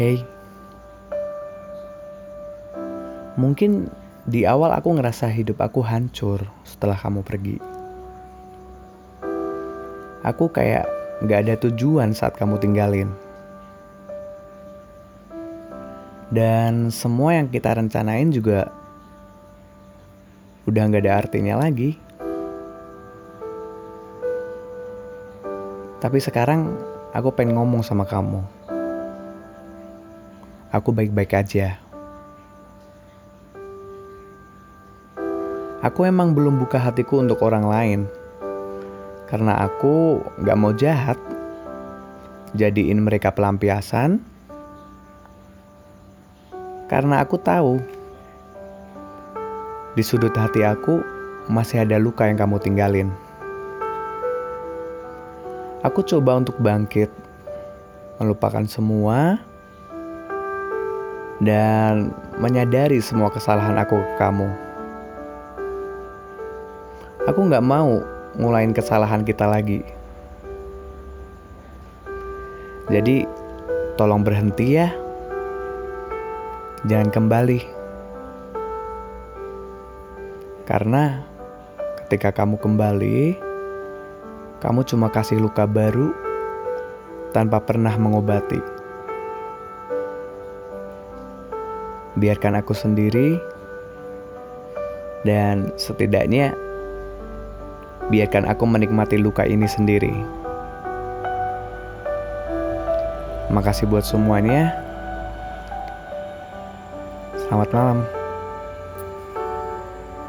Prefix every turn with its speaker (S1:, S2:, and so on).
S1: Hey, mungkin di awal aku ngerasa hidup aku hancur setelah kamu pergi. Aku kayak gak ada tujuan saat kamu tinggalin. Dan semua yang kita rencanain juga udah gak ada artinya lagi. Tapi sekarang aku pengen ngomong sama kamu. Aku baik-baik aja. Aku emang belum buka hatiku untuk orang lain. Karena aku gak mau jahat. Jadiin mereka pelampiasan. Karena aku tahu. Di sudut hati aku masih ada luka yang kamu tinggalin. Aku coba untuk bangkit. Melupakan semua dan menyadari semua kesalahan aku ke kamu. Aku nggak mau ngulain kesalahan kita lagi. Jadi, tolong berhenti ya. Jangan kembali. Karena ketika kamu kembali, kamu cuma kasih luka baru tanpa pernah mengobati. Biarkan aku sendiri dan setidaknya biarkan aku menikmati luka ini sendiri. Makasih buat semuanya. Selamat malam.